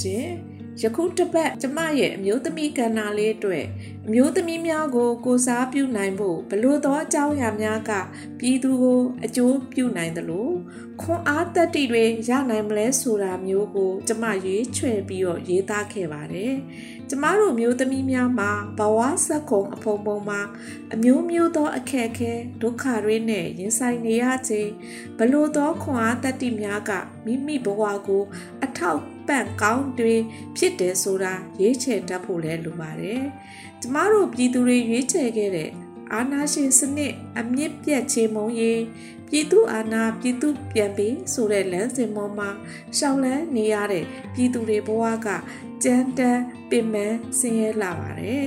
ရှင်ယခုတစ်ပတ်ကျမရဲ့အမျိုးသမီးကဏ္ဍလေးအတွက် အမျိုးသမီးများကို ကိုစားပြုနိုင်ဖို့ဘလို့သောအကြောင်းအရာများကပြည်သူကို အကျိုးပြုနိုင်သလိုခွန်အားတက်တီတွေရနိုင်မလဲဆိုတာမျိုးကို ကျမရွေးချယ်ပြီးတော့ရေးသားခဲ့ပါတယ်။ကျမတို့မျိုးသမီးများမှာဘဝဆက်ခုံအဖုံဖုံမှာအမျိုးမျိုးသောအခက်အခဲဒုက္ခတွေနဲ့ရင်ဆိုင်နေရခြင်းဘလို့သောခွန်အားတက်တီများကမိမိဘဝကို အထောက်ပံ့ကောင်းတွေဖြစ်တယ်ဆိုတာရေးချယ်တတ်ဖို့လည်းလိုပါတယ်။ကျမတို့ပြည်သူတွေရွေးချယ်ခဲ့တဲ့အာနာရှင်စနစ်အမြင့်ပြတ်ချေမုံရေးပြည်သူအာဏာပြည်သူပြန်ပြီးဆိုတဲ့လမ်းစဉ်ပေါ်မှာရှောင်လန်းနေရတဲ့ပြည်သူတွေဘဝကကြမ်းတမ်းပင်ပန်းဆင်းရဲလာပါတယ်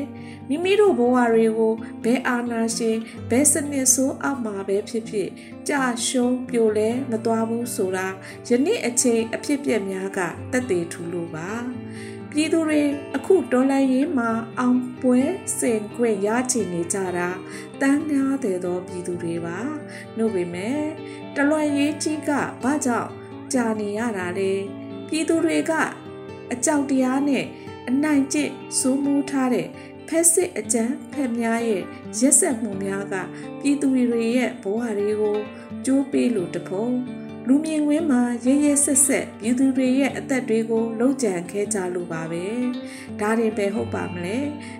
မိမိတို့ဘဝတွေကိုဘယ်အာဏာရှင်ဘယ်စနစ်ဆိုးအောက်မှာပဲဖြစ်ဖြစ်ကြာရှုံးပြိုလဲမသွားဘူးဆိုတာယနေ့အချိန်အဖြစ်ပြက်များကတက်သေးထူလို့ပါ ပြည်သူတွေအခုတော်လှန်ရေးမှာအောင်ပွဲစင်ခွင့်ရချင်နေကြတာတန်းများတဲ့သောပြည်သူတွေပါနှုတ်ပေမဲ့တလွန်ရေးကြီးကဘာကြောင့်ကြာနေရတာလဲပြည်သူတွေကအကြောက်တရားနဲ့အနိုင်ကျင့်စိုးမိုးထားတဲ့ဖက်စစ်အကြမ်းဖက်များရဲ့ရက်ဆက်မှုများကပြည်သူတွေရဲ့ဘဝတွေကိုကျိုးပေးလို့တပုံ လူမြင်ကွင်းမှာရဲရဲဆက်ဆက်ပြည်သူတွေရဲ့အသက်တွေကိုလှုပ်ကြံခဲကြလို့ပါပဲဒါတွေပဲဟုတ်ပါမလဲ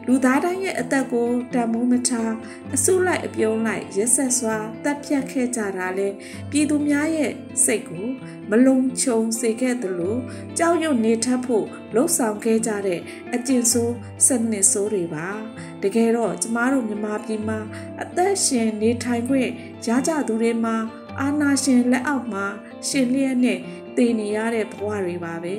လူသားတိုင်းရဲ့အသက်ကိုတန်မိုးမထားအစုလိုက်အပြုံးလိုက်ရက်ဆက်စွာတပ်ဖြတ်ခဲ့ကြတာလေပြည်သူများရဲ့စိတ်ကိုမလုံခြုံစေခဲ့သလိုကြောက်ရွံ့နေထပ်ဖို့လှုပ်ဆောင်ခဲ့ကြတဲ့အကျင့်ဆိုးစနစ်ဆိုးတွေပါတကယ်တော့ကျမတို့မြန်မာပြည်မှာအသက်ရှင်နေထိုင်ခွင့်ရကြသူတွေမှာ အာနာရှင်လက်အောက်မှာရှင်လျက်နဲ့တည်နေရတဲ့ဘဝတွေပါပဲ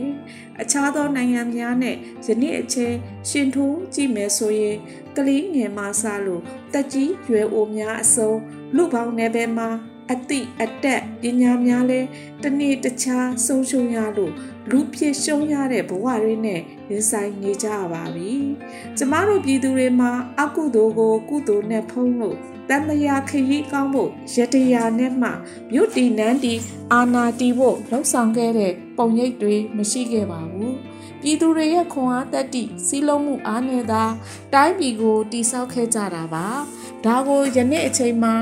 အခြားသောနိုင်ငံများနဲ့ယနေ့အချိန်ရှင်ထိုးကြည့်မယ်ဆိုရင်ကလေးငယ်မှစလို့တက်ကြီးရွယ်အိုများအစုံလူပေါင်းနယ်ပယ်မှာအတိအတက်ပညာများလဲတနေ့တခြားဆုံးရှုံးရလို့လူဖြစ်ရှုံးရတဲ့ဘဝတွေနဲ့ရင်ဆိုင်နေကြပါပြီ။ကျမတို့ပြည်သူတွေမှာအကုသိုလ်ကို ကုသိုလ်နဲ့ဖုံးလို့ တန်မယာခရီးကောင်းဖို့ရတရာနဲ့မှမြို့တီနန်းတီအာနာတီဖို့လှုံ့ဆော်ခဲ့တဲ့ပုံရိပ်တွေမရှိခဲ့ပါဘူး။ ပြည်သူတွေရဲ့ခွန်အားတက်တီစီးလုံးမှုအားနဲ့သာတိုင်းပြည်ကိုတိဆောက်ခဲ့ကြတာပါ။ဒါကိုယနေ့အချိန်မှာ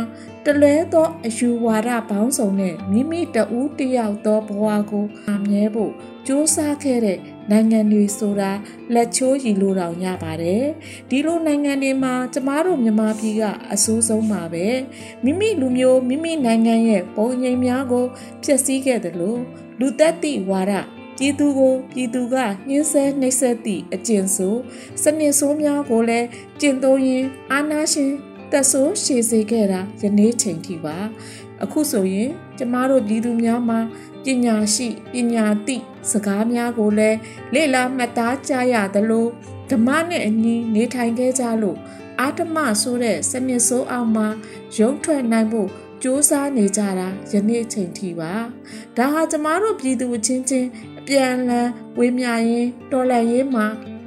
တလွဲသောအယူဝါဒပေါင်းစုံနဲ့မိမိတဦးတယောက်သောဘဝကိုအမြဲဖို့စူးစမ်းခဲ့တဲ့နိုင်ငံတွေဆိုတာလက်ချိုးရည်လို့တောင်ရပါတယ်ဒီလိုနိုင်ငံတွေမှာကျမတို့မြန်မာပြည်ကအဆိုးဆုံးပါပဲမိမိလူမျိုးမိမိနိုင်ငံရဲ့ပုံရိပ်များကိုဖျက်ဆီးခဲ့တယ်လို့လူသက်သည့်ဝါဒ ပြည်သူကိုပြည်သူကညှင်းဆဲနှိပ်စက်သည့်အကျင့်ဆိုးစနစ်ဆိုးများကိုလည်းကျင့်သုံးရင်းအာဏာရှင်သက်ဆိုးရှည်စေခဲ့တာယနေ့ချိန်ထိပါအခုဆိုရင်ကျမတို့ပြည်သူများမှာပညာရှိပညာသိစကားများကိုလည်းလေ့လာမှတ်သားကြရသလိုဓမ္မနဲ့အညီနေထိုင်ခဲ့ကြလို့အာတမဆိုတဲ့စနစ်ဆိုးအောင်မှာရုံထွက်နိုင်ဖို့စူးစမ်းနေကြတာယနေ့ချိန်ထိပါဒါဟာကျမတို့ပြည်သူချင်းချင်းအ ပြန်လန်းဝေးမြရင်တော်လှန်ရေးမှာ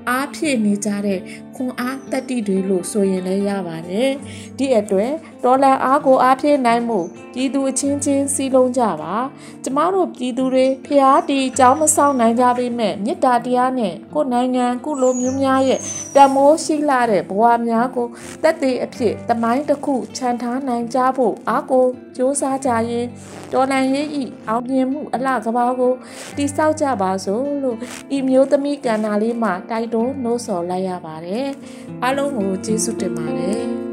အားဖြည့်နေကြတဲ့ခွန်အားတတိတွေလို့ဆိုရင်လည်းရပါတယ်ဒီအတွက်ဒေါ်လာအားကိုအားဖြည့်နိုင်မှု ပြည်သူအချင်းချင်းစီးလုံးကြပါကျမတို့ပြည်သူတွေဖျားတီကြောင်းမဆောင်နိုင်ကြပေမဲ့မေတ္တာတရားနဲ့ကိုယ်နိုင်ငံကုလိုမျိုးများရဲ့တမိုးရှိလာတဲ့ဘဝများကိုတက်သေးအဖြစ်တမိုင်းတစ်ခုခြံထားနိုင်ကြဖို့အားကိုစ조사ကြရင်တော်လန်ရေးဤအောင်မြင်မှုအလှကဘာကိုတိဆောက်ကြပါစို့လို့ဤမျိုးသမီးကန္နာလေးမှာတိုက်တွန်းနှိုးဆော်လိုက်ရပါတယ်အားလုံးကိုကျေးဇူးတင်ပါတယ်